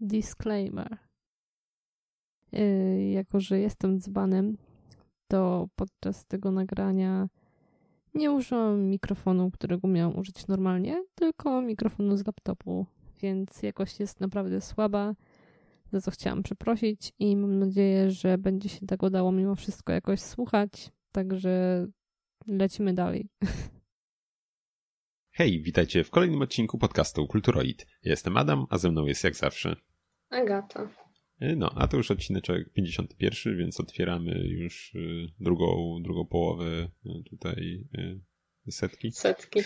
Disclaimer. Yy, jako, że jestem dzbanem, to podczas tego nagrania nie użyłam mikrofonu, którego miałam użyć normalnie, tylko mikrofonu z laptopu, więc jakość jest naprawdę słaba, za co chciałam przeprosić i mam nadzieję, że będzie się tak udało mimo wszystko jakoś słuchać, także lecimy dalej. Hej, witajcie w kolejnym odcinku podcastu Kulturoid. jestem Adam, a ze mną jest jak zawsze Agata. Y, no, a to już odcinek 51, więc otwieramy już y, drugą, drugą połowę y, tutaj setki. Setki.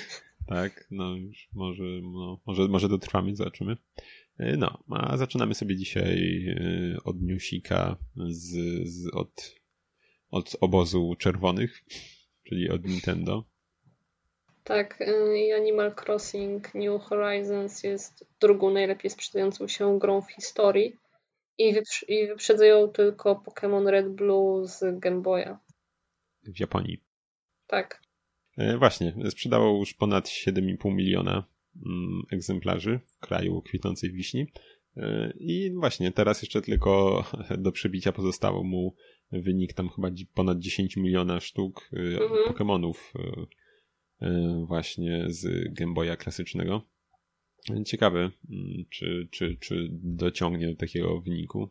Tak, no już może, no, może, może dotrwamy, zobaczymy. No, a zaczynamy sobie dzisiaj od newsika z, z, od, od obozu czerwonych, czyli od Nintendo. Tak, i Animal Crossing New Horizons jest drugą najlepiej sprzedającą się grą w historii i, wyprz- i wyprzedzają tylko Pokémon Red Blue z Game Boya. W Japonii. Tak. E, właśnie, sprzedało już ponad 7,5 miliona mm, egzemplarzy w kraju kwitnącej wiśni. E, I właśnie teraz jeszcze tylko do przebicia pozostało mu wynik tam chyba ponad 10 miliona sztuk e, mhm. Pokémonów właśnie z Game Boya klasycznego. Ciekawe, mm, czy, czy, czy dociągnie do takiego wyniku.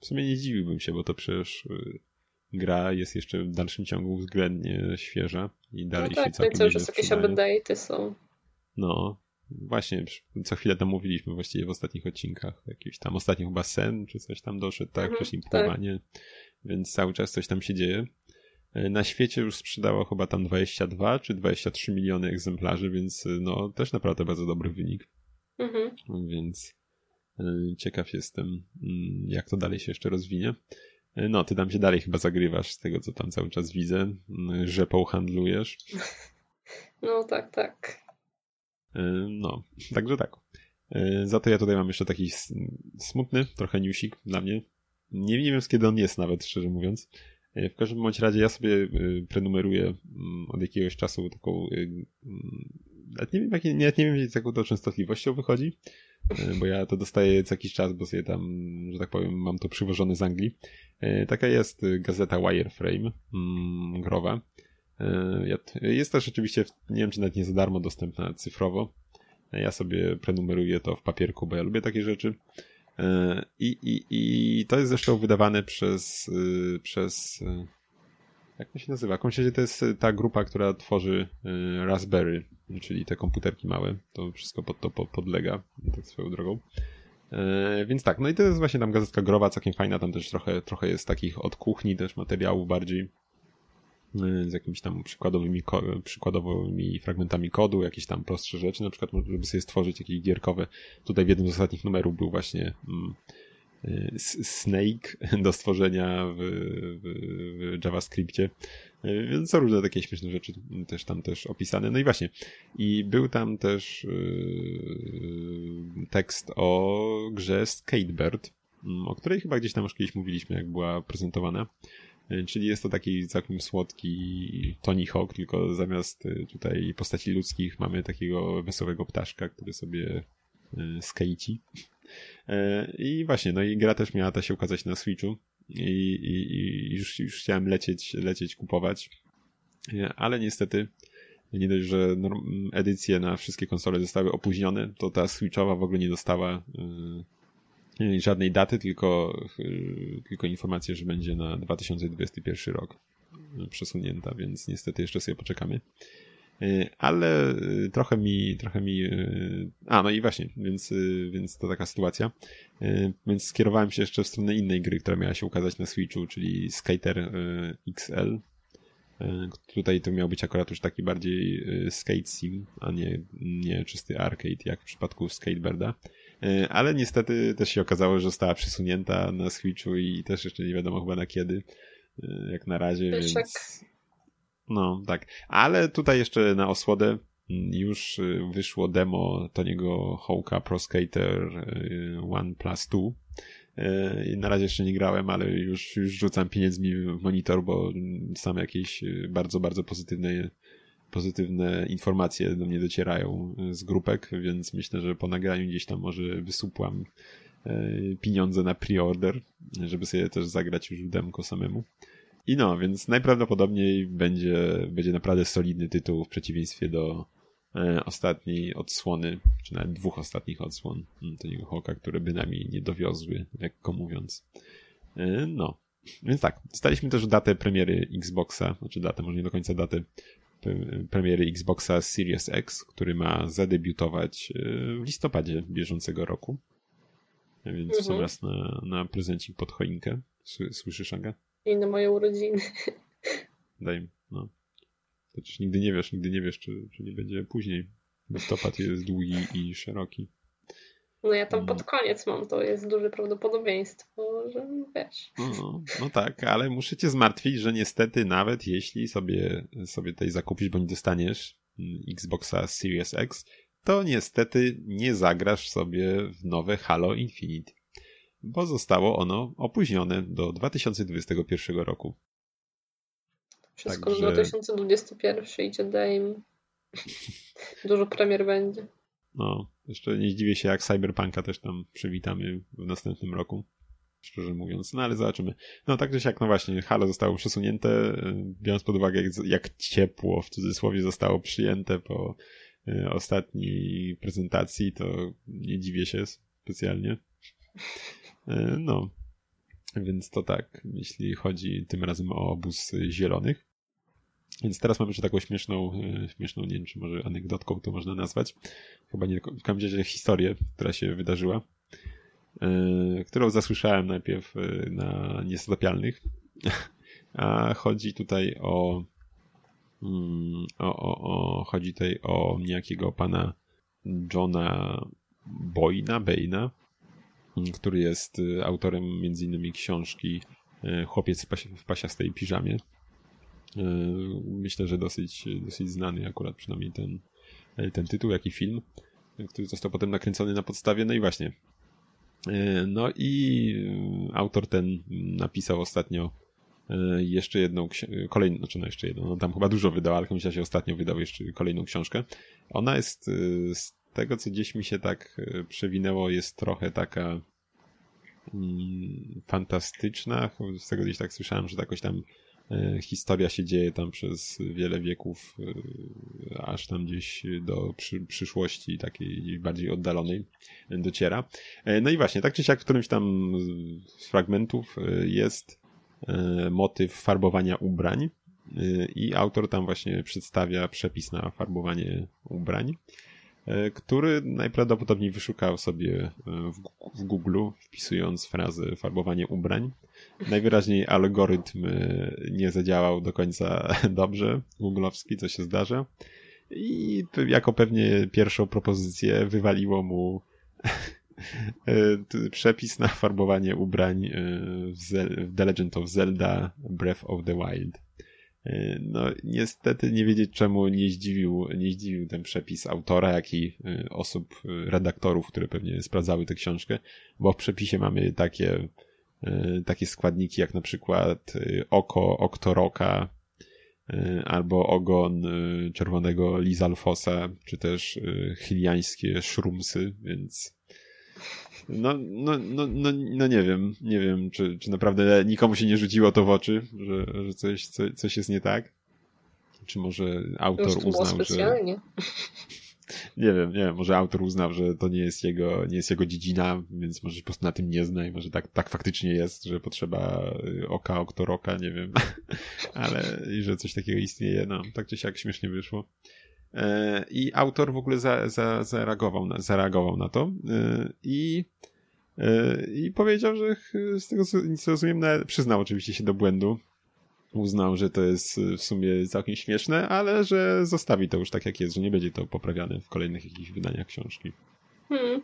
W sumie nie zdziwiłbym się, bo to przecież y, gra jest jeszcze w dalszym ciągu względnie świeża i dalej no tak, się całkiem cały czas jakieś update'y są. No, właśnie, co chwilę tam mówiliśmy właściwie w ostatnich odcinkach. Jakiś tam ostatni chyba sen, czy coś tam doszedł, tak? Mhm, Wcześniej tak. pływanie, więc cały czas coś tam się dzieje. E, na świecie już sprzedało chyba tam 22 czy 23 miliony egzemplarzy, więc e, no też naprawdę bardzo dobry wynik. Mhm. Więc e, ciekaw jestem, mm, jak to dalej się jeszcze rozwinie. No, ty tam się dalej chyba zagrywasz z tego, co tam cały czas widzę, że handlujesz. No, tak, tak. No, także tak. Za to ja tutaj mam jeszcze taki smutny, trochę newsik dla mnie. Nie, nie wiem, z kiedy on jest nawet, szczerze mówiąc. E, w każdym bądź razie ja sobie e, prenumeruję mm, od jakiegoś czasu taką e, mm, nawet nie wiem, jak, nie, nie wiem, z jaką to częstotliwością wychodzi, bo ja to dostaję co jakiś czas, bo sobie tam, że tak powiem, mam to przywożone z Anglii. Taka jest gazeta Wireframe, mm, growa. Jest też oczywiście, nie wiem, czy nawet nie za darmo dostępna cyfrowo. Ja sobie prenumeruję to w papierku, bo ja lubię takie rzeczy. E, I, i, I to jest zresztą wydawane przez, y, przez y, jak to się nazywa? Razie to jest ta grupa, która tworzy y, Raspberry, czyli te komputerki małe. To wszystko pod to podlega, tak swoją drogą. E, więc tak, no i to jest właśnie tam gazetka growa, całkiem fajna, tam też trochę, trochę jest takich od kuchni też materiałów bardziej z jakimiś tam przykładowymi, przykładowymi fragmentami kodu, jakieś tam prostsze rzeczy, na przykład żeby sobie stworzyć jakieś gierkowe. Tutaj w jednym z ostatnich numerów był właśnie mm, y, Snake do stworzenia w, w, w JavaScriptie. Y, więc są różne takie śmieszne rzeczy też tam też opisane. No i właśnie. I był tam też yy, tekst o grze Skatebird, mm, o której chyba gdzieś tam już kiedyś mówiliśmy, jak była prezentowana. E, czyli jest to taki całkiem słodki Tony Hawk, tylko zamiast e, tutaj postaci ludzkich mamy takiego wesołego ptaszka, który sobie e, skejci. I właśnie, no i gra też miała ta się ukazać na Switchu i, i, i już, już chciałem lecieć, lecieć kupować, ale niestety nie dość, że edycje na wszystkie konsole zostały opóźnione, to ta Switchowa w ogóle nie dostała żadnej daty, tylko, y, tylko informację, że będzie na 2021 rok przesunięta, więc niestety jeszcze sobie poczekamy. Y, ale y, trochę mi, trochę mi, a no i właśnie, więc, więc to taka sytuacja. Więc skierowałem się jeszcze w stronę innej gry, która miała się ukazać na Switchu, czyli Skater XL. Tutaj to miał być akurat już taki bardziej skate sim, a nie, nie czysty arcade, jak w przypadku Skatebirda. E, ale niestety też się okazało, że została przesunięta na Switchu i też jeszcze nie wiadomo chyba na kiedy, e, jak na razie, więc... No, tak. Ale tutaj jeszcze na osłodę mm, już e, wyszło demo Toniego Hawka Pro Skater One Plus 2. Na razie jeszcze nie grałem, ale już, już rzucam pieniędzmi w monitor, bo sam jakieś bardzo, bardzo pozytywne pozytywne informacje do mnie docierają z grupek, więc myślę, że po nagraniu gdzieś tam może wysupłam pieniądze na pre-order, żeby sobie też zagrać już w demko samemu. I no, więc najprawdopodobniej będzie, będzie naprawdę solidny tytuł w przeciwieństwie do e, ostatniej odsłony, czy nawet dwóch ostatnich odsłon mm, Tony'ego Hawka, które bynajmniej nie dowiozły, lekko mówiąc. E, no, więc tak, dostaliśmy też datę premiery Xboxa, znaczy datę, może nie do końca datę premiery Xboxa Series X, który ma zadebiutować e, w listopadzie bieżącego roku. Więc mhm. sam raz na, na prezencik pod choinkę. Słyszysz, Aga? i na moje urodziny. Daj, no. Chociaż nigdy nie wiesz, nigdy nie wiesz, czy, czy nie będzie później. Listopad jest długi i szeroki. No ja tam pod koniec mam, to jest duże prawdopodobieństwo, że wiesz. No, no tak, ale muszę cię zmartwić, że niestety nawet jeśli sobie, sobie tutaj zakupisz, nie dostaniesz mm, Xboxa Series X, to niestety nie zagrasz sobie w nowe Halo Infinite bo zostało ono opóźnione do 2021 roku. Wszystko Także... 2021 idzie Dame. Dużo premier będzie. No, jeszcze nie zdziwię się, jak Cyberpunka też tam przywitamy w następnym roku. Szczerze mówiąc, no ale zobaczymy. No tak czy siak, no właśnie, Halo zostało przesunięte, biorąc pod uwagę, jak, jak ciepło w cudzysłowie zostało przyjęte po y, ostatniej prezentacji, to nie dziwię się specjalnie. E, no, więc to tak, jeśli chodzi tym razem o obóz zielonych. Więc teraz mamy jeszcze taką śmieszną, e, śmieszną, nie wiem czy może anegdotką to można nazwać, chyba nie, w każdym razie historię, która się wydarzyła, e, którą zasłyszałem najpierw na Niestopialnych, a chodzi tutaj o, mm, o, o, o chodzi tutaj o niejakiego pana Johna Boyna, Baina, który jest autorem między innymi książki Chłopiec w, pasi w pasiastej piżamie. Y, myślę, że dosyć, dosyć znany akurat przynajmniej ten, ten tytuł, jak i film, który został potem nakręcony na podstawie. No i właśnie. No i autor ten napisał ostatnio jeszcze jedną, kolejną, znaczy no jeszcze jedną, no tam chyba dużo wydał, ale myślę, że ostatnio wydał jeszcze kolejną książkę. Ona jest z tego, co gdzieś mi się tak przewinęło, jest trochę taka Mm, fantastyczna. Z tego gdzieś tak słyszałem, że jakoś tam e, historia się dzieje tam przez wiele wieków, e, aż tam gdzieś do przy, przyszłości takiej bardziej oddalonej dociera. E, no i właśnie, tak czy siak w którymś tam z fragmentów jest motyw farbowania ubrań i autor tam właśnie przedstawia przepis na farbowanie ubrań. E, który najprawdopodobniej wyszukał sobie e, w, Google, wpisując frazę farbowanie ubrań. Najwyraźniej algorytm e, nie zadziałał do końca dobrze, googlowski, co się zdarza. I jako pewnie pierwszą propozycję wywaliło mu przepis na farbowanie ubrań w The Legend of Zelda Breath of the Wild. E, no, niestety nie wiedzieć czemu nie zdziwił, nie zdziwił ten przepis autora, jak i e, osób, e, redaktorów, które pewnie sprawdzały tę książkę, bo w przepisie mamy takie, takie składniki jak na przykład oko Oktoroka, albo ogon czerwonego Lizalfosa, czy też chiliańskie szrumsy, więc no, no, no, no, no nie wiem, nie wiem, czy, czy naprawdę nikomu się nie rzuciło to w oczy, że, że coś, co, coś jest nie tak. Czy może autor uznał, specjalnie. że... Nie wiem, nie wiem, może autor uznał, że to nie jest jego, nie jest jego dziedzina, więc może po prostu na tym nie zna i może tak, tak faktycznie jest, że potrzeba y, oka, oktoroka, nie wiem, ale i że coś takiego istnieje, no, tak czy siak śmiesznie wyszło. E, I autor w ogóle za, za, zareagował, na, zareagował na to e, i, e, i powiedział, że z tego co rozumiem, przyznał oczywiście się do błędu. Uznał, że to jest w sumie całkiem śmieszne, ale że zostawi to już tak jak jest, że nie będzie to poprawiane w kolejnych jakichś wydaniach książki. Hmm.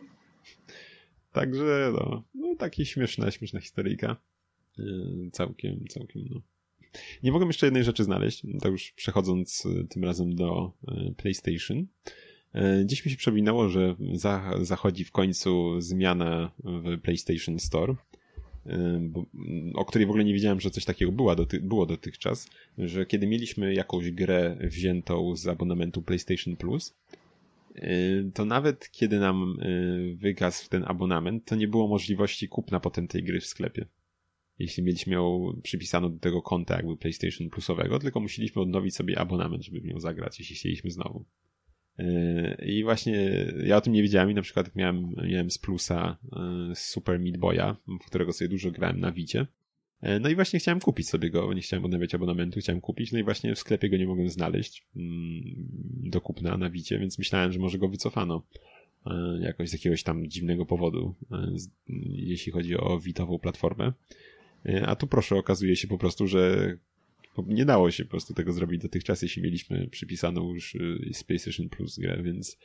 Także no, no taki śmieszna, śmieszna historyjka. Całkiem, całkiem no nie mogłem jeszcze jednej rzeczy znaleźć, tak już przechodząc e, tym razem do e, PlayStation. E, dziś mi się przewinęło, że za, zachodzi w końcu zmiana w PlayStation Store. bo, o której w ogóle nie wiedziałem, że coś takiego było, doty było dotychczas, że kiedy mieliśmy jakąś grę wziętą z abonamentu PlayStation Plus, to nawet kiedy nam wygasł ten abonament, to nie było możliwości kupna potem tej gry w sklepie. Jeśli mieliśmy ją przypisaną do tego konta jakby PlayStation Plusowego, tylko musieliśmy odnowić sobie abonament, żeby w nią zagrać, jeśli chcieliśmy znowu. Y, I właśnie ja o tym nie wiedziałem i na przykład miałem, miałem z plusa z Super Meat Boya, w którego sobie dużo grałem na Wicie. E, no i właśnie chciałem kupić sobie go, nie chciałem odnawiać abonamentu, chciałem kupić, no i właśnie w sklepie go nie mogłem znaleźć mm, do kupna na Wicie, więc myślałem, że może go wycofano jakoś z jakiegoś tam dziwnego powodu, jeśli chodzi o Witową platformę. A tu proszę, okazuje się po prostu, że nie dało się po prostu tego zrobić dotychczas, jeśli mieliśmy przypisaną już z PlayStation Plus grę, więc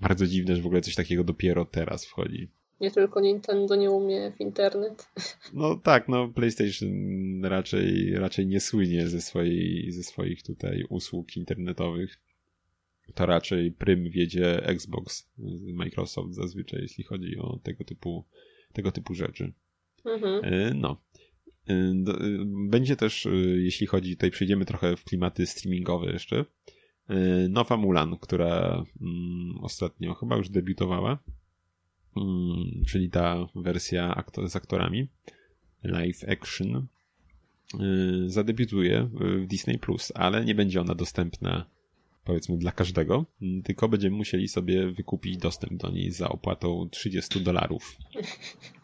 bardzo dziwne, że w ogóle coś takiego dopiero teraz wchodzi. Nie tylko Nintendo nie umie w internet. No tak, no PlayStation raczej, raczej nie słynie ze, swojej, ze swoich tutaj usług internetowych. To raczej prym wiedzie Xbox, Microsoft zazwyczaj, jeśli chodzi o tego typu, tego typu rzeczy. Mhm. E, no. E, będzie też, jeśli chodzi, tutaj przejdziemy trochę w klimaty streamingowe jeszcze. Nowa Mulan, która mm, ostatnio chyba już debiutowała Mm, czyli ta wersja aktor z aktorami live action y, zadebiutuje w Disney Plus, ale nie będzie ona dostępna powiedzmy dla każdego, tylko będziemy musieli sobie wykupić dostęp do niej za opłatą 30 dolarów.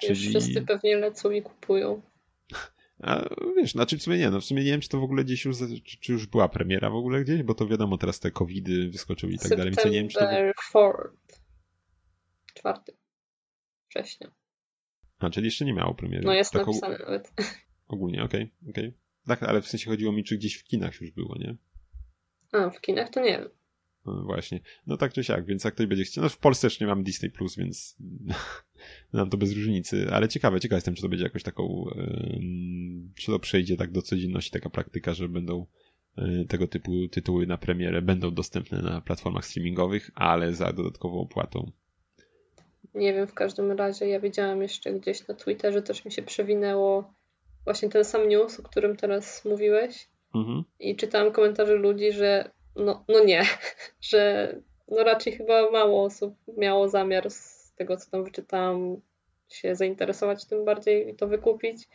Czyli... Już wszyscy pewnie lecą i kupują. A wiesz, znaczy w sumie nie, no w sumie nie wiem, czy to w ogóle gdzieś już, czy, czy już była premiera w ogóle gdzieś, bo to wiadomo, teraz te covidy wyskoczyły i tak dalej, więc nie wiem, czy to... 4 września. A, czyli jeszcze nie miało premiery. No jest tak napisane og... nawet. Ogólnie, okej, okay, okej. Okay. Tak, ale w sensie chodziło mi, czy gdzieś w kinach już było, nie? A, w kinach to nie wiem. No właśnie. No tak czy siak, więc jak ktoś będzie chciał. No w Polsce też nie mam Disney Plus, więc nam to bez różnicy. Ale ciekawe, ciekawe jestem, czy to będzie jakoś taką. Czy to przejdzie tak do codzienności taka praktyka, że będą yy, tego typu tytuły na premierę będą dostępne na platformach streamingowych, ale za dodatkową opłatą. Nie wiem, w każdym razie ja widziałam jeszcze gdzieś na Twitterze, też mi się przewinęło właśnie ten sam news, o którym teraz mówiłeś. Mhm. I czytałam komentarze ludzi, że no, no nie, że no raczej chyba mało osób miało zamiar z tego, co tam wyczytałam, się zainteresować tym bardziej i to wykupić.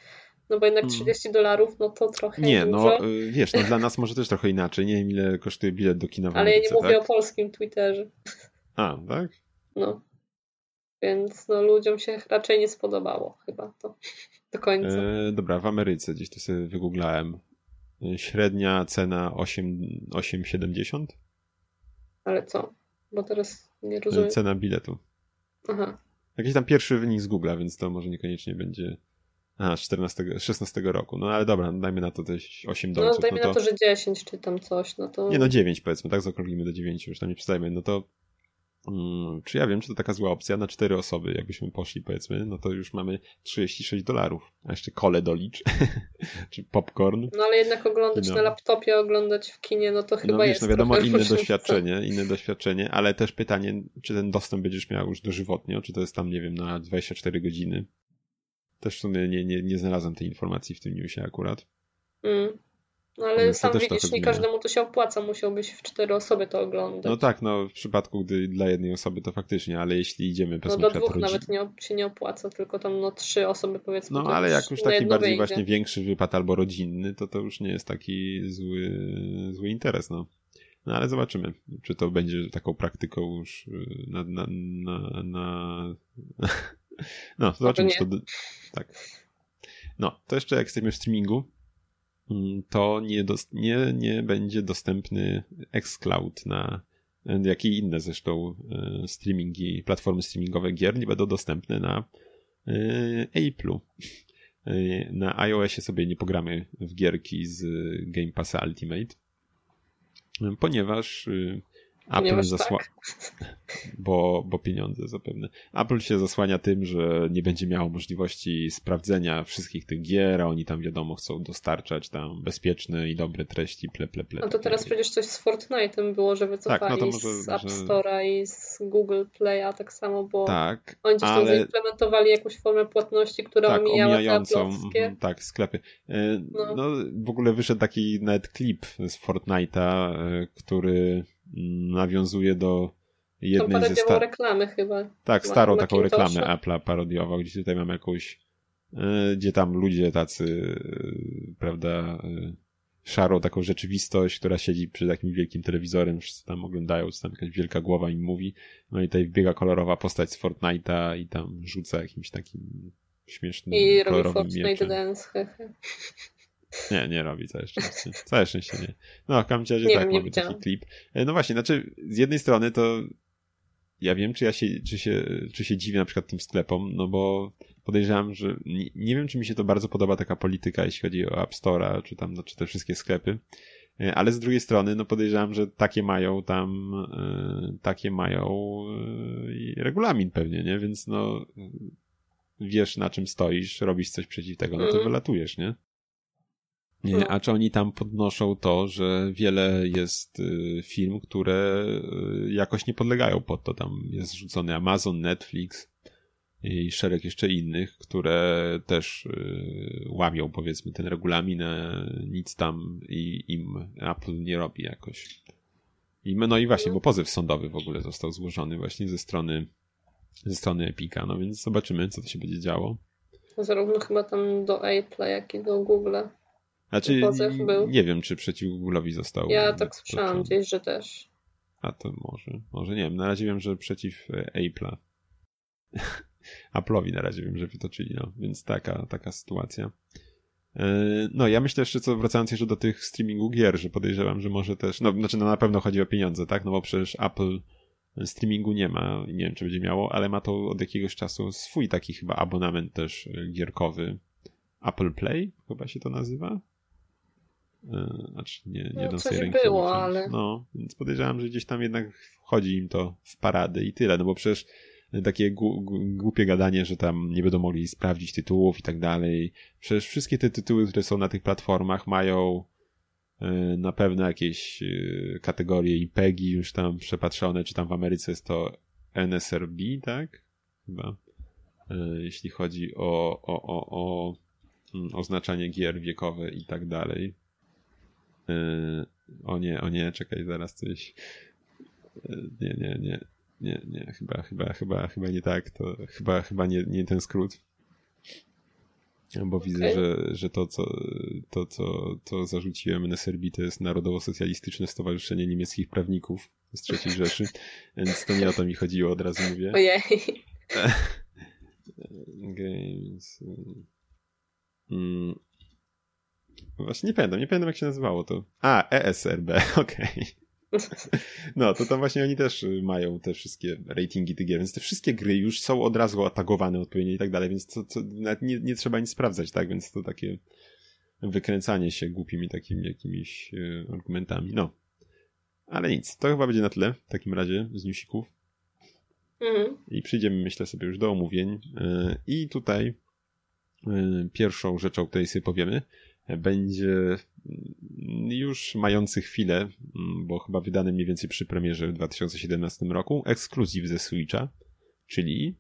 No bo jednak 30 mhm. dolarów, no to trochę Nie, no, dużo. no wiesz, no dla nas może też trochę inaczej. Nie wiem ile kosztuje bilet do kina w Ale ja nie mówię tak? o polskim Twitterze. A, tak? No. Więc no, ludziom się raczej nie spodobało chyba to do końca. E, dobra, w Ameryce gdzieś to sobie wygooglałem. E, średnia cena 8,70. Ale co? Bo teraz nie rozumiem. Cena biletu. Aha. Jakiś tam pierwszy wynik z Google'a, więc to może niekoniecznie będzie. A, 14, 16 roku. No ale dobra, dajmy na to też 8 dolców. No dajmy no to... na to, że 10 czy tam coś, no to... Nie no 9 powiedzmy, tak zaokrąglimy do 9, już tam nie przestajemy. No to Hmm, czy ja wiem, czy to taka zła opcja na cztery osoby, jakbyśmy poszli, powiedzmy, no to już mamy 36 dolarów, a jeszcze kole dolicz, czy popcorn. No ale jednak oglądać no. na laptopie, oglądać w kinie, no to no chyba no, wiesz, jest no wiadomo, inne doświadczenie, inne doświadczenie, ale też pytanie, czy ten dostęp będziesz miał już dożywotnio, czy to jest tam, nie wiem, na 24 godziny. Też w sumie nie, nie, nie znalazłem tej informacji w tym newsie akurat. Mm. No ale sam widzisz, nie każdemu to się opłaca, musiałbyś w cztery osoby to oglądać. No tak, no w przypadku, gdy dla jednej osoby to faktycznie, ale jeśli idziemy No do dwóch nawet nie, się nie opłaca, tylko tam no trzy osoby powiedzmy. No ale jak już taki bardziej wyjdzie. właśnie większy wypad albo rodzinny, to to już nie jest taki zły, zły interes, no. No ale zobaczymy, czy to będzie taką praktyką już y, na... na, na, na... No, zobaczymy, czy to... Tak. No, to jeszcze jak jesteśmy w streamingu, to nie, nie, nie będzie dostępny xCloud na jak i inne zresztą e, streamingi, platformy streamingowe gier nie będą dostępne na e, Apple'u. E, na iOSie sobie nie pogramy w gierki z Game Passa Ultimate, ponieważ Apple zasłania. Tak. Bo, bo pieniądze zapewne. Apple się zasłania tym, że nie będzie miało możliwości sprawdzenia wszystkich tych gier, a oni tam wiadomo chcą dostarczać tam bezpieczne i dobre treści, ple, ple, ple. No to teraz przecież coś z Fortnite'em było, że wycofali tak, no może, z App Store'a i z Google Play'a tak samo, bo tak, oni ale... zaimplementowali jakąś formę płatności, która tak, omijała omijającą, te tak, sklepy. E, no. no w ogóle wyszedł taki nawet klip z Fortnite'a, e, który nawiązuje do jednej ze sta... reklamy chyba. Tak, starą taką reklamę Apple'a parodiował, gdzie tutaj mam jakąś e, gdzie tam ludzie tacy, e, prawda, e, szarą taką rzeczywistość, która siedzi przed takim wielkim telewizorem, wszyscy tam oglądają, co tam jakaś wielka głowa im mówi, no i tutaj wbiega kolorowa postać z Fortnite'a i tam rzuca jakimś takim śmiesznym, I kolorowym robi Fortnite mieczem. Dance, nie, nie robi, całe szczęście. Całe szczęście nie. No, w każdym razie tak, mamy taki klip. E, no właśnie, znaczy, z jednej strony to ja wiem, czy ja się, czy się, czy się dziwię na przykład tym sklepom, no bo podejrzewam, że nie, nie wiem, czy mi się to bardzo podoba taka polityka, jeśli chodzi o App Store'a, czy tam, no, czy te wszystkie sklepy, e, ale z drugiej strony, no podejrzewam, że takie mają tam, y, takie mają regulamin pewnie, nie? Więc no, wiesz na czym stoisz, robisz coś przeciw tego, no to mm. wylatujesz, nie? No. A czy oni tam podnoszą to, że wiele jest y, film, które y, jakoś nie podlegają pod to. Tam jest rzucony Amazon, Netflix i szereg jeszcze innych, które też y, łamią powiedzmy ten regulamin, nic tam i im Apple nie robi jakoś. I, no i właśnie, bo pozew sądowy w ogóle został złożony właśnie ze strony ze strony Epika, no więc zobaczymy, co to się będzie działo. Zarówno chyba tam do Apple'a, jak i do Google'a. Znaczy, był. nie wiem, czy przeciw Google'owi został. Ja tak słyszałam gdzieś, że też. A to może, może nie wiem. Na razie wiem, że przeciw e, Apple'a. Apple'owi na razie wiem, że wytoczyli, no. Więc taka, taka sytuacja. E, no, ja myślę jeszcze, co wracając jeszcze do tych streamingu gier, że podejrzewam, że może też, no, znaczy, no na pewno chodzi o pieniądze, tak? No bo przecież Apple streamingu nie ma, nie wiem, czy będzie miało, ale ma to od jakiegoś czasu swój taki chyba abonament też e, gierkowy. Apple Play chyba się to nazywa? E, znaczy nie, nie no, coś ręki było, ale... No, więc podejrzewam, że gdzieś tam jednak wchodzi im to w parady i tyle, no bo przecież takie głupie gadanie, że tam nie będą mogli sprawdzić tytułów i tak dalej. Przecież wszystkie te tytuły, które są na tych platformach mają e, na pewno jakieś e, kategorie i PEGI już tam przepatrzone, czy tam w Ameryce jest to NSRB, tak? Chyba. Jeśli chodzi o, o, o, o mm, oznaczanie gier wiekowe i tak dalej. Yy, o nie, o nie, czekaj, zaraz coś. Yy, nie, nie, nie. Nie, nie, chyba, chyba, chyba, chyba nie tak. To chyba, chyba nie, nie ten skrót. Bo okay. widzę, że, że to, co, to, co, co zarzuciłem na Serbii, to jest Narodowo-Socjalistyczne Stowarzyszenie Niemieckich Prawników z III Rzeszy, więc to nie o to mi chodziło, od razu mówię. Ojej. Games. Mm. Właśnie nie pamiętam, nie pamiętam jak się nazywało to. A, ESRB, okej. Okay. No, to tam właśnie oni też mają te wszystkie ratingi tych gier, więc te wszystkie gry już są od razu atagowane odpowiednio i tak dalej, więc to, to nawet nie, nie trzeba nic sprawdzać, tak? Więc to takie wykręcanie się głupimi takimi jakimiś e, argumentami. No. Ale nic, to chyba będzie na tyle w takim razie z newsików. Mhm. I przyjdziemy, myślę sobie, już do omówień. E, I tutaj e, pierwszą rzeczą, o której sobie powiemy, będzie już mający chwilę, bo chyba wydany mniej więcej przy premierze w 2017 roku, ekskluzyw ze Switcha, czyli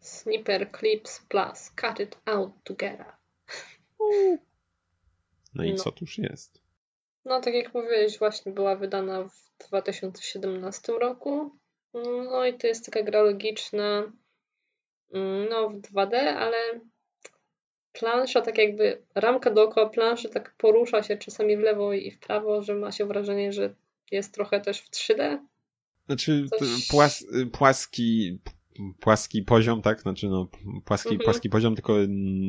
Snipper Clips Plus Cut It Out Together. No i no. co tuż jest? No, tak jak mówiłeś, właśnie była wydana w 2017 roku. No i to jest taka gra logiczna, no w 2D, ale plansza, tak jakby ramka dookoła planszy tak porusza się czasami w lewo i w prawo, że ma się wrażenie, że jest trochę też w 3D. Znaczy Coś... płas, płaski, płaski poziom, tak? Znaczy no płaski, mhm. płaski poziom, tylko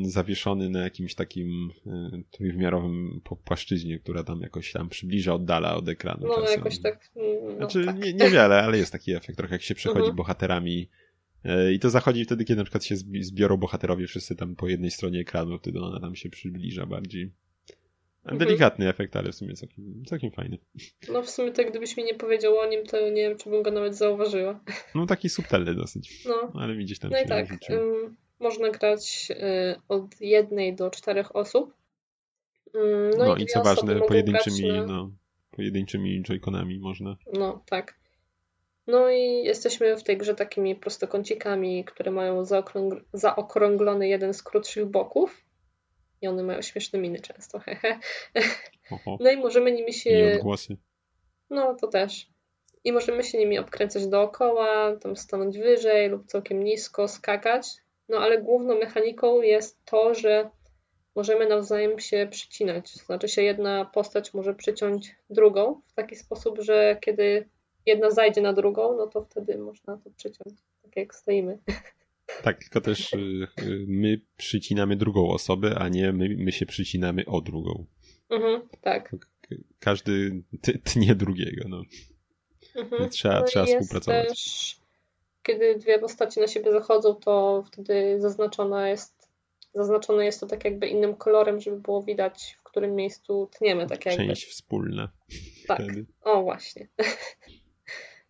zawieszony na jakimś takim y, trójwymiarowym płaszczyźnie, która tam jakoś tam przybliża, oddala od ekranu. No czasem. jakoś tak. No, znaczy tak. Nie, niewiele, ale jest taki efekt trochę jak się przechodzi mhm. bohaterami E, I to zachodzi wtedy, kiedy na przykład się zbiorą bohaterowie wszyscy tam po jednej stronie ekranu, wtedy ona tam się przybliża bardziej. Mhm. Delikatny mhm. efekt, ale w sumie całkiem, całkiem fajny. No w sumie tak gdybyś mi nie powiedział o nim, to nie wiem, czy bym go nawet zauważyła. No taki subtelny dosyć. No. Ale widzisz tam. No i tak, można grać y, od jednej do czterech osób. No, no i, i co ważne, pojedynczymi, na... no, pojedynczymi joyconami można. No, tak. No i jesteśmy w tej grze takimi prostokącikami, które mają zaokrąg zaokrąglony jeden z krótszych boków. I one mają śmieszne miny często. No i możemy nimi się... I odgłosy. No, to też. I możemy się nimi obkręcać dookoła, tam stanąć wyżej lub całkiem nisko, skakać. No ale główną mechaniką jest to, że możemy nawzajem się przycinać. To znaczy się jedna postać może przyciąć drugą w taki sposób, że kiedy jedna zajdzie na drugą, no to wtedy można to przyciąć, tak jak stoimy. Tak, tylko też y, y, my przycinamy drugą osobę, a nie my, my się przycinamy o drugą. Mhm, tak. Każdy tnie drugiego, no. Mhm. Trzeba, no trzeba współpracować. Też, kiedy dwie postacie na siebie zachodzą, to wtedy zaznaczona jest, zaznaczone jest to tak jakby innym kolorem, żeby było widać, w którym miejscu tniemy. Tak jakby. Część wspólna. Tak. Wtedy. O, właśnie.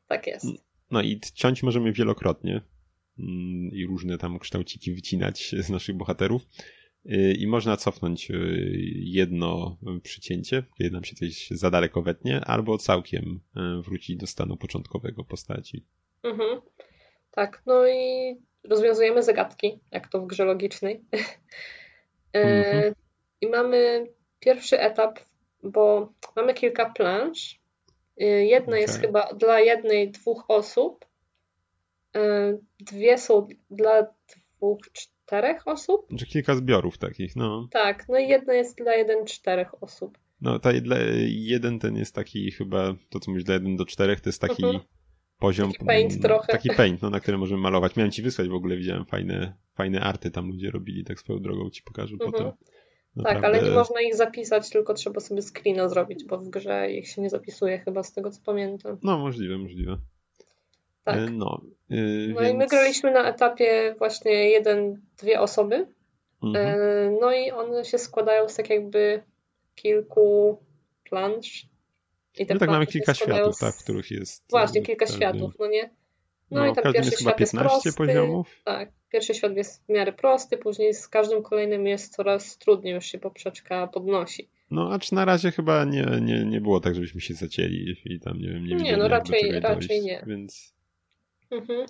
tak jest. No i ciąć możemy wielokrotnie mm, i różne tam kształciki wycinać z naszych bohaterów. Y, I można cofnąć y, jedno przycięcie, kiedy nam się coś za daleko wetnie, albo całkiem y, wrócić do stanu początkowego postaci. Mhm. Tak, no i rozwiązujemy zagadki, jak to w grze logicznej. Mhm. I mamy pierwszy etap, bo mamy kilka planż. E, jedna okay. jest chyba dla jednej, dwóch osób. E, dwie są dla dwóch, czterech osób. Czy kilka zbiorów takich, no. Tak, no i jedna jest dla jeden, czterech osób. No, ta dla jeden ten jest taki chyba, to co mówisz, dla jeden do czterech, to jest taki mhm poziom. Taki paint mm, trochę. Taki paint, no, na którym możemy malować. Miałem ci wysłać w ogóle, widziałem fajne, fajne arty tam ludzie robili, tak swoją drogą ci pokażę mhm. potem. Naprawdę... Tak, ale nie można ich zapisać, tylko trzeba sobie screena zrobić, bo w grze ich się nie zapisuje chyba z tego co pamiętam. No, możliwe, możliwe. Tak. E, no, yy, no więc... i my graliśmy na etapie właśnie jeden, dwie osoby. Mhm. E, no i one się składają z tak jakby kilku plansz, i no tak mamy kilka światów, z... tak, w których jest... Właśnie, kilka ten... światów, no nie? No, no i tam pierwszy świat jest prosty. poziomów. Tak, pierwszy świat jest w miarę prosty, później z każdym kolejnym jest coraz trudniej, już się poprzeczka podnosi. No, acz na razie chyba nie, nie, nie było tak, żebyśmy się zacięli i tam, nie wiem, nie Nie, no raczej, raczej dojść, nie. Więc... Mhm.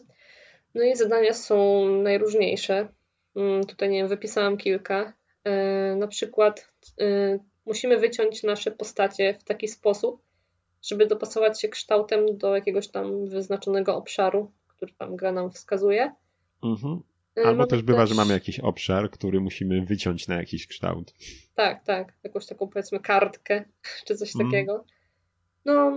No i zadania są najróżniejsze. Mm, tutaj, nie wiem, wypisałam kilka. E, na przykład e, musimy wyciąć nasze postacie w taki sposób, żeby dopasować się kształtem do jakiegoś tam wyznaczonego obszaru, który tam gra nam wskazuje. Mhm. Y, Albo też bywa, też... że mamy jakiś obszar, który musimy wyciąć na jakiś kształt. Tak, tak. Jakąś taką powiedzmy kartkę, czy coś mm. takiego. No,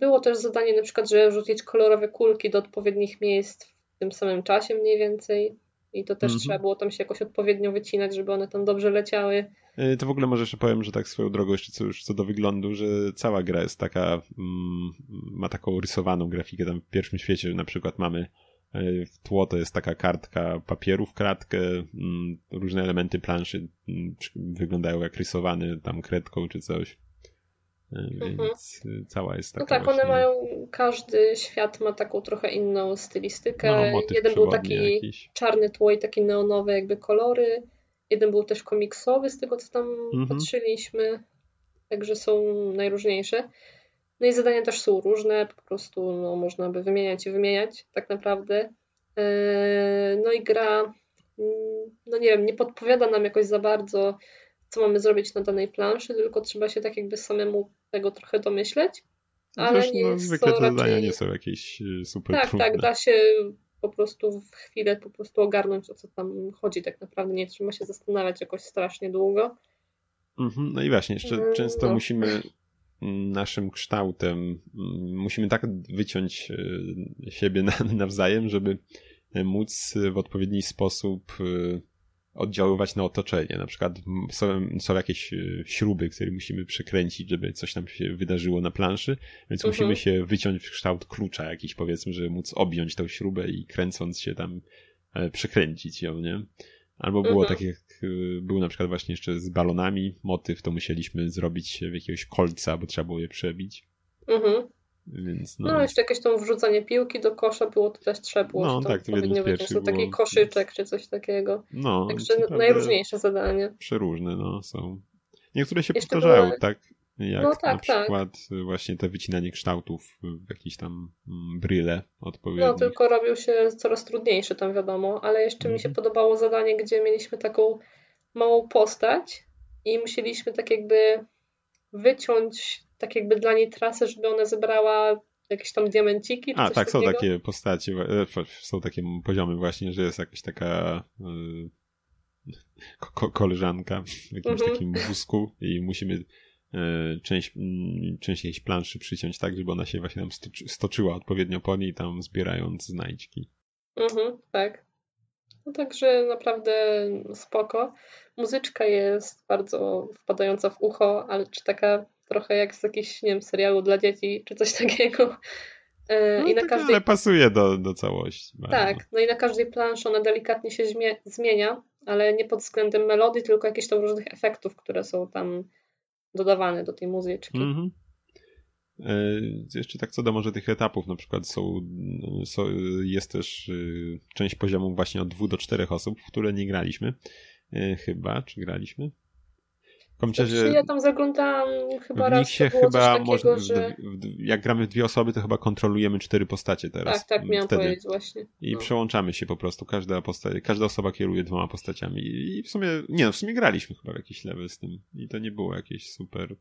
było też zadanie na przykład, że rzucić kolorowe kulki do odpowiednich miejsc w tym samym czasie mniej więcej. I to też mm -hmm. trzeba było tam się jakoś odpowiednio wycinać, żeby one tam dobrze leciały. E, to w ogóle może jeszcze powiem, że tak swoją drogą jeszcze co, już co do wyglądu, że cała gra jest taka, mm, ma taką rysowaną grafikę. Tam w pierwszym świecie na przykład mamy e, w tło to jest taka kartka papieru w kratkę, mm, różne elementy planszy mm, wyglądają jak rysowane tam kredką czy coś. E, mhm. Więc mhm. cała jest no taka. No tak, właśnie... one mają, każdy świat ma taką trochę inną stylistykę. No, Jeden był taki jakiś. czarny tło i takie neonowe jakby kolory. Jeden był też komiksowy, z tego co tam mhm. patrzyliśmy. Także są najróżniejsze. No i zadania też są różne, po prostu no, można by wymieniać i wymieniać tak naprawdę. E, no i gra, no nie wiem, nie podpowiada nam jakoś za bardzo, co mamy zrobić na danej planszy, tylko trzeba się tak jakby samemu tego trochę domyśleć. Ale Zresztą, nie no, zwykle te zadania raczej... nie są jakieś e, super Tak, trudne. tak, da się po prostu w chwilę po prostu ogarnąć, o co tam chodzi tak naprawdę. Nie trzeba się zastanawiać jakoś strasznie długo. Mhm, no i właśnie, jeszcze mm, często no. musimy naszym kształtem, mm, musimy tak wyciąć e, siebie nawzajem, żeby móc w odpowiedni sposób e, oddziaływać na otoczenie. Na przykład są, są jakieś e, śruby, które musimy przekręcić, żeby coś tam się wydarzyło na planszy, więc mhm. musimy się wyciąć w kształt klucza jakiś, powiedzmy, żeby móc objąć tą śrubę i kręcąc się tam e, przekręcić ją, nie? Albo było mhm. tak jak y, był na przykład właśnie jeszcze z balonami motyw, to musieliśmy zrobić w jakiegoś kolca, bo trzeba było je przebić. Mhm. Więc no. no, jeszcze jakieś tam wrzucanie piłki do kosza było, to też trzeba było. No tak, to jednym z pierwszych było... taki koszyczek czy coś takiego. No, Także najróżniejsze zadania. Przeróżne, no, są. Niektóre się jeszcze tak? Jak no, tak, na tak. przykład tak. właśnie te wycinanie kształtów w jakieś tam mm, bryle odpowiednie. No, tylko robił się coraz trudniejszy tam wiadomo, ale jeszcze mi się mhm. podobało zadanie, gdzie mieliśmy taką małą postać i musieliśmy tak jakby wyciąć tak jakby dla niej trasę, żeby ona zebrała jakieś tam diamenciki. A, tak, takiego. są takie postacie, są takie poziomy właśnie, że jest jakaś taka e, ko koleżanka w jakimś mhm. takim wózku i musimy e, część, część jakiejś planszy przyciąć tak, żeby ona się właśnie tam stoczy, stoczyła odpowiednio po niej, tam zbierając znajdźki. Mhm, tak. No także naprawdę spoko. Muzyczka jest bardzo wpadająca w ucho, ale czy taka trochę jak z jakiegoś, nie wiem, serialu dla dzieci, czy coś takiego. E, no, I na tak, każdej... Ale pasuje do, do całości. Tak, no i na każdej planszy ona delikatnie się zmienia, ale nie pod względem melodii, tylko jakichś tam różnych efektów, które są tam dodawane do tej muzyczki. Mhm. E, jeszcze tak co do może tych etapów, na przykład są, są jest też y, część poziomów właśnie od dwóch do czterech osób, w które nie graliśmy. E, chyba, czy graliśmy? Znaczy, ja tam zaglądałam chyba w raz. się chyba można, że... jak gramy w dwie osoby, to chyba kontrolujemy cztery postacie teraz. Tak, tak, miałam wtedy. powiedzieć właśnie. I no. przełączamy się po prostu. Każda, postać, każda osoba kieruje dwoma postaciami. I w sumie, nie no, w sumie graliśmy chyba w jakiś level z tym. I to nie było jakieś super,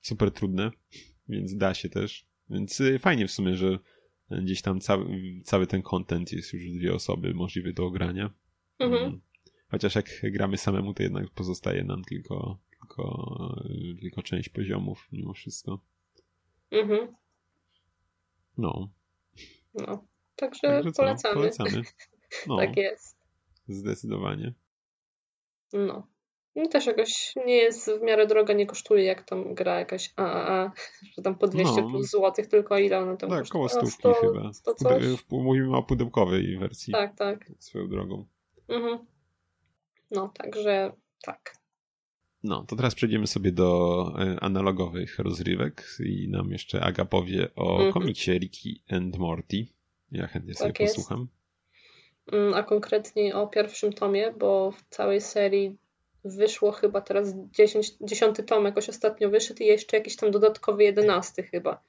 super trudne, więc da się też. Więc y, fajnie w sumie, że gdzieś tam cały, cały ten content jest już dwie osoby możliwy do ogrania. Mhm. Mm. Chociaż jak gramy samemu, to jednak pozostaje nam tylko tylko, tylko część poziomów mimo wszystko. Mhm. No. No. Także, Także polecamy. polecamy. No. tak jest. Zdecydowanie. No. No też jakoś nie jest w miarę droga, nie kosztuje jak tam gra jakaś AAA, że tam po 200 no. plus złotych, tylko ile one tam Tak, kosztuje? koło stówki 100, chyba. 100 coś? Mówimy o pudełkowej wersji. Tak, tak. Swoją drogą. Mhm. No, także tak. No, to teraz przejdziemy sobie do e, analogowych rozrywek i nam jeszcze Aga powie o komiksie Ricky and Morty. Ja chętnie sobie tak posłucham. Mm, a konkretnie o pierwszym tomie, bo w całej serii wyszło chyba teraz 10, 10 tom jakoś ostatnio wyszedł i jeszcze jakiś tam dodatkowy 11 chyba.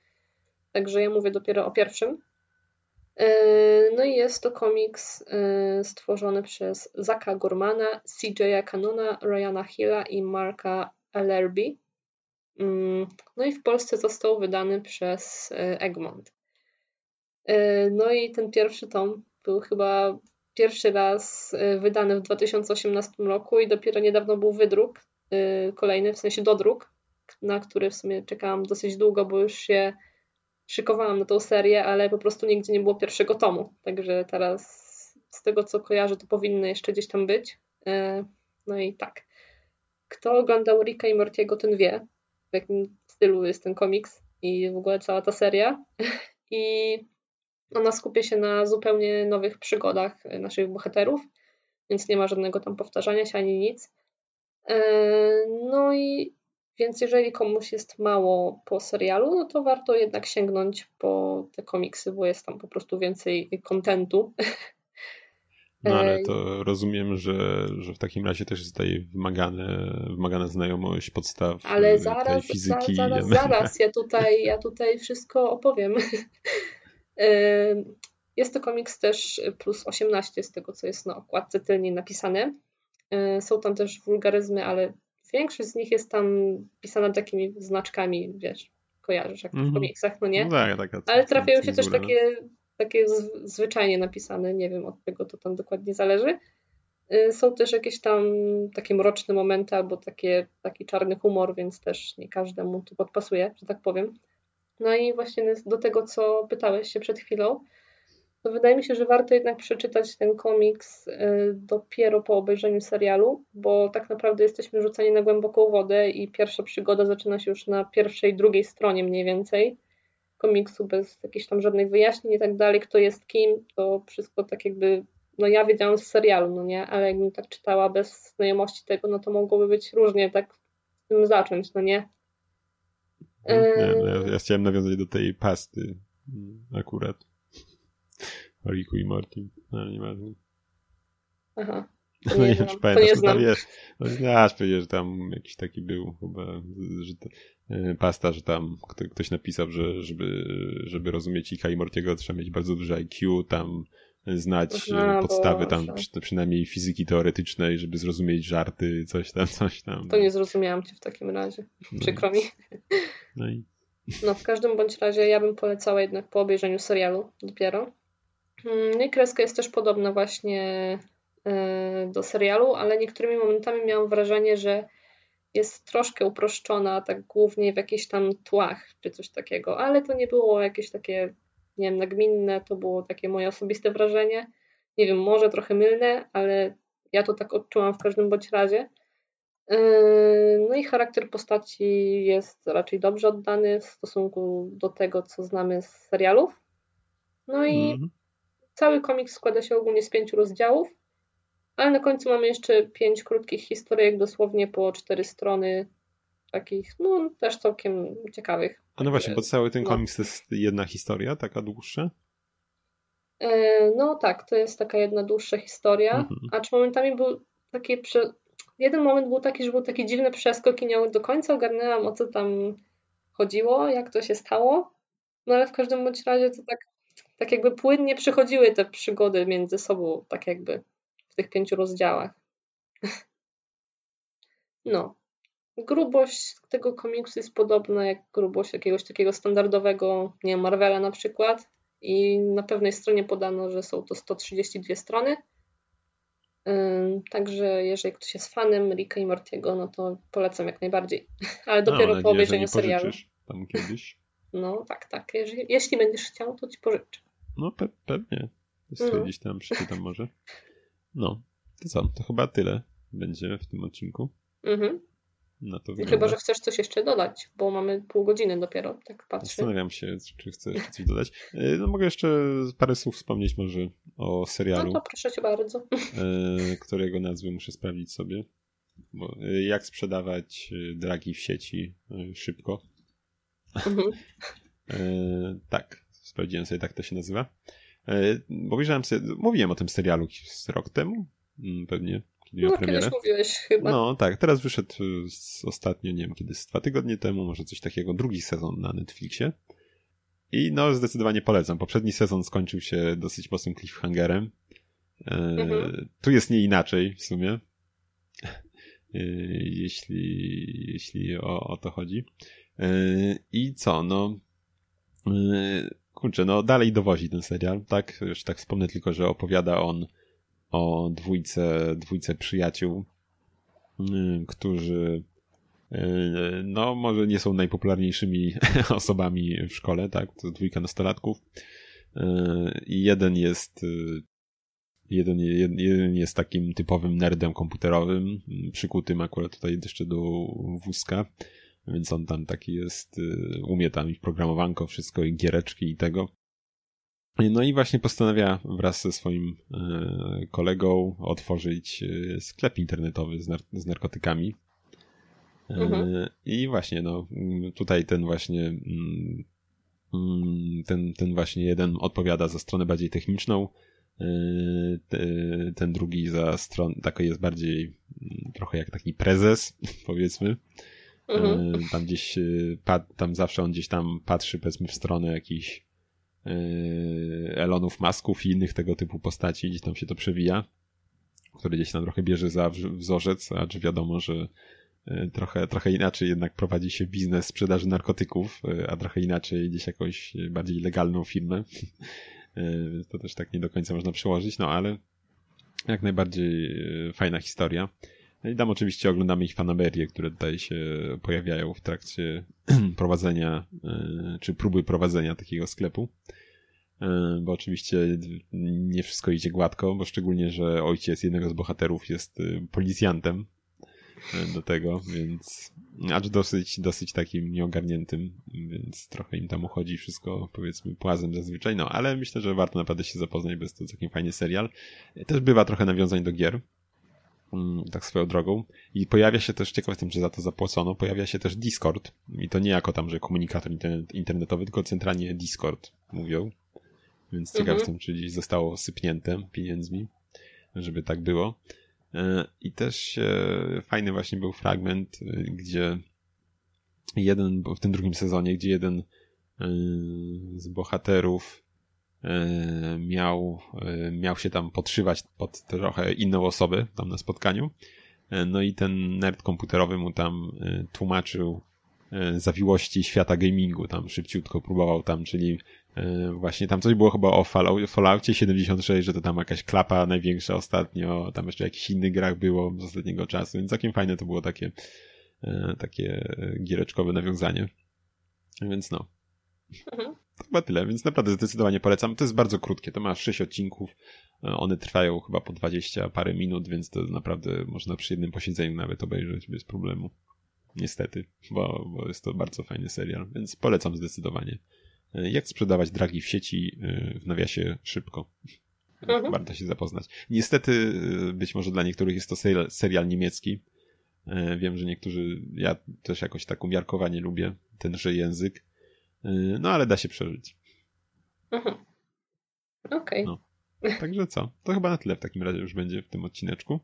Także ja mówię dopiero o pierwszym. E, no i jest to komiks e, stworzony przez Zaka Gormana, CJ'a Canona, Ryana Hilla i Marka Ellerby. Mm, no i w Polsce został wydany przez e, Egmont. No i ten pierwszy tom był chyba pierwszy raz wydany w 2018 roku i dopiero niedawno był wydruk, kolejny, w sensie dodruk, na który w sumie czekałam dosyć długo, bo już się szykowałam na tą serię, ale po prostu nigdzie nie było pierwszego tomu. Także teraz z tego co kojarzę, to powinny jeszcze gdzieś tam być. E, no i tak. Kto oglądał Ricka i Mortiego, ten wie, w jakim stylu jest ten komiks i w ogóle cała ta seria. I ona skupia się na zupełnie nowych przygodach naszych bohaterów, więc nie ma żadnego tam powtarzania się ani nic. E, no i więc jeżeli komuś jest mało po serialu, no to warto jednak sięgnąć po te komiksy, bo jest tam po prostu więcej kontentu. No ale to rozumiem, że, że w takim razie też jest tutaj wymagane, wymagana znajomość podstaw ale zaraz, fizyki. Zaraz, zaraz, ja tutaj, ja tutaj wszystko opowiem. Jest to komiks też plus 18 z tego, co jest na okładce tylnie napisane. Są tam też wulgaryzmy, ale Większość z nich jest tam pisana takimi znaczkami, wiesz, kojarzysz, jak mm -hmm. w mhm. komiksach, no nie? No tak, tak, tak, Ale trafiają się też takie, takie zwyczajnie napisane, nie wiem od czego to tam dokładnie zależy. Y, są też jakieś tam takie mroczne momenty albo takie, taki czarny humor, więc też nie każdemu tu podpasuje, że tak powiem. No i właśnie do tego, co pytałeś się przed chwilą, to wydaje mi się, że warto jednak przeczytać ten komiks y, dopiero po obejrzeniu serialu, bo tak naprawdę jesteśmy rzuceni na głęboką wodę i pierwsza przygoda zaczyna się już na pierwszej, drugiej stronie mniej więcej komiksu, bez jakichś tam żadnych wyjaśnień i tak dalej, kto jest kim, to wszystko tak jakby no ja wiedziałam z serialu, no nie, ale jakbym tak czytała bez znajomości tego, no to mogłoby być różnie tak tym zacząć, no nie. Nie, no ja, ja chciałem nawiązać do tej pasty mm, akurat. O Riku i Morty, no, ale nieważne. Aha. No nie nie znam, wiem, czy to pamiętasz, nie no tam no znasz że tam jakiś taki był chyba, że to, e, pasta, że tam kto, ktoś napisał, że żeby, żeby rozumieć Ika i Mortiego trzeba mieć bardzo duże IQ, tam znać e, podstawy tam przy, przynajmniej fizyki teoretycznej, żeby zrozumieć żarty, coś tam, coś tam. To nie zrozumiałam cię w takim razie. No Przykro mi. No i No w każdym bądź razie ja bym polecała jednak po obejrzeniu serialu dopiero. Mm, No i kreska jest też podobna właśnie e, do serialu, ale niektórymi momentami miałam wrażenie, że jest troszkę uproszczona, tak głównie w jakichś tam tłach czy coś takiego, ale to nie było jakieś takie, nie wiem, nagminne, to było takie moje osobiste wrażenie. Nie wiem, może trochę mylne, ale ja to tak odczułam w każdym bądź razie. Yy, No i charakter postaci jest raczej dobrze oddany w stosunku do tego, co znamy z serialów. No i mhm. cały komiks składa się ogólnie z pięciu rozdziałów, ale na końcu mamy jeszcze pięć krótkich historyjek, dosłownie po cztery strony, takich, no też całkiem ciekawych. A no właśnie, bo cały ten No. komiks to jest jedna historia, taka dłuższa? E, No tak, to jest taka jedna dłuższa historia, Mhm. acz momentami był taki, prze... jeden moment był taki, że był taki dziwny przeskok i nie do końca ogarnęłam o co tam chodziło, jak to się stało, no ale w każdym bądź razie to tak, tak jakby płynnie przychodziły te przygody między sobą, tak jakby w tych pięciu rozdziałach. No. Grubość tego komiksu jest podobna jak grubość jakiegoś takiego standardowego, nie wiem, Marvela na przykład. I na pewnej stronie podano, że są to 132 strony. Także jeżeli ktoś jest fanem Ricka i Mortiego, no to polecam jak najbardziej. Ale No, dopiero mam po obejrzeniu serialu. tam kiedyś. No tak, tak. Jeżeli, jeśli będziesz chciał, to ci pożyczę. No pe pewnie. To No. gdzieś tam przeczytam może. No, to co? To chyba tyle będzie w tym odcinku. Mhm. Na to No wygląda. Chyba, że chcesz coś jeszcze dodać, bo mamy pół godziny dopiero, tak patrzę. Zastanawiam się, czy chcę jeszcze coś dodać. E, No mogę jeszcze parę słów wspomnieć może o No serialu, to proszę cię bardzo. e, którego nazwę muszę sprawdzić sobie. Bo, e, jak sprzedawać dragi w sieci szybko. Mhm. Tak, sprawdziłem sobie, tak to się nazywa. Bo obejrzałem sobie, mówiłem o tym serialu rok temu, Mm, pewnie, miał No premierę. mówiłeś chyba. No tak, teraz wyszedł y, ostatnio, nie wiem kiedy, z dwa tygodnie temu, może coś takiego, drugi sezon na Netflixie. I no, zdecydowanie polecam. Poprzedni sezon skończył się dosyć mocnym cliffhangerem. E, Mhm. Tu jest nie inaczej w sumie. E, jeśli, jeśli o, o to chodzi. E, I co, no. e, Kurczę, no dalej dowozi ten serial, tak? Już tak wspomnę tylko, że opowiada on o dwójce, dwójce przyjaciół, y, którzy y, no może nie są najpopularniejszymi osobami w szkole, tak? To dwójka nastolatków. Y, I jeden jest jeden, jeden jest takim typowym nerdem komputerowym, przykutym akurat tutaj jeszcze do wózka, więc on tam taki jest, umie tam i programowanko wszystko, i giereczki i tego. No i właśnie postanawia wraz ze swoim e, kolegą otworzyć e, sklep internetowy z, nar z narkotykami. E, Mhm. I właśnie, no, tutaj ten właśnie, mm, mm, ten, ten właśnie jeden odpowiada za stronę bardziej techniczną, te- ten drugi za stronę, taki jest bardziej mm, trochę jak taki prezes, powiedzmy. Mhm. Tam gdzieś, tam zawsze on gdzieś tam patrzy, powiedzmy, w stronę jakichś Elonów Masków i innych tego typu postaci, gdzieś tam się to przewija, który gdzieś tam trochę bierze za wz- wzorzec, a czy wiadomo, że e, trochę, trochę inaczej jednak prowadzi się biznes sprzedaży narkotyków, e, a trochę inaczej gdzieś jakąś bardziej legalną firmę. To też tak nie do końca można przełożyć, no ale jak najbardziej fajna historia. No i tam oczywiście oglądamy ich fanaberie, które tutaj się pojawiają w trakcie prowadzenia, czy próby prowadzenia takiego sklepu. E, Bo oczywiście nie wszystko idzie gładko, bo szczególnie, że ojciec jednego z bohaterów jest e, policjantem. do tego, więc acz dosyć, dosyć takim nieogarniętym, więc trochę im tam uchodzi wszystko, powiedzmy, płazem zazwyczaj, no, ale myślę, że warto naprawdę się zapoznać, bo jest to całkiem fajny serial. Też bywa trochę nawiązań do gier, mm, tak swoją drogą. I pojawia się też, ciekaw jestem, czy za to zapłacono, pojawia się też Discord. I to nie jako tam, że komunikator internetowy, tylko centralnie Discord mówią. Więc mhm. jestem, czy gdzieś zostało sypnięte pieniędzmi, żeby tak było. E, I też e, fajny właśnie był fragment, e, gdzie jeden, w tym drugim sezonie, gdzie jeden z bohaterów miał, miał się tam podszywać pod trochę inną osobę tam na spotkaniu. No i ten nerd komputerowy mu tam tłumaczył zawiłości świata gamingu, tam szybciutko próbował tam, czyli właśnie tam coś było chyba o Falloutie 76, że to tam jakaś klapa największa ostatnio, tam jeszcze jakiś inny grach było z ostatniego czasu, więc całkiem fajne to było takie, e, takie giereczkowe nawiązanie. Więc no. Mhm. To chyba tyle, więc naprawdę zdecydowanie polecam. To jest bardzo krótkie, to ma 6 odcinków. E, one trwają chyba po 20 parę minut, więc to naprawdę można przy jednym posiedzeniu nawet obejrzeć bez problemu. Niestety, bo, bo jest to bardzo fajny serial, więc polecam zdecydowanie. Jak sprzedawać dragi w sieci e, w nawiasie szybko. Mhm. Warto się zapoznać. Niestety, e, być może dla niektórych jest to serial, serial niemiecki. Wiem, że niektórzy, ja też jakoś tak umiarkowanie lubię tenże język. No ale da się przeżyć. Mhm. Okej. Okay. No. Także co? To chyba na tyle w takim razie już będzie w tym odcineczku.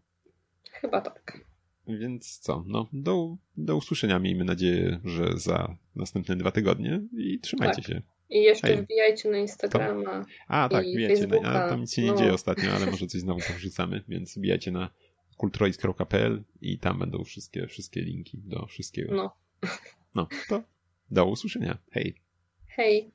Chyba tak. Więc co? No, do, do usłyszenia. Miejmy nadzieję, że za następne dwa tygodnie i trzymajcie tak. się. I jeszcze Hej. wbijajcie na Instagrama. To? A, tak, wbijajcie na. A, tam nic się nie no. dzieje ostatnio, ale może coś znowu wrzucamy, więc wbijajcie na kulturoid.pl i tam będą wszystkie, wszystkie linki do wszystkiego. No. No, to do usłyszenia. Hej. Hej.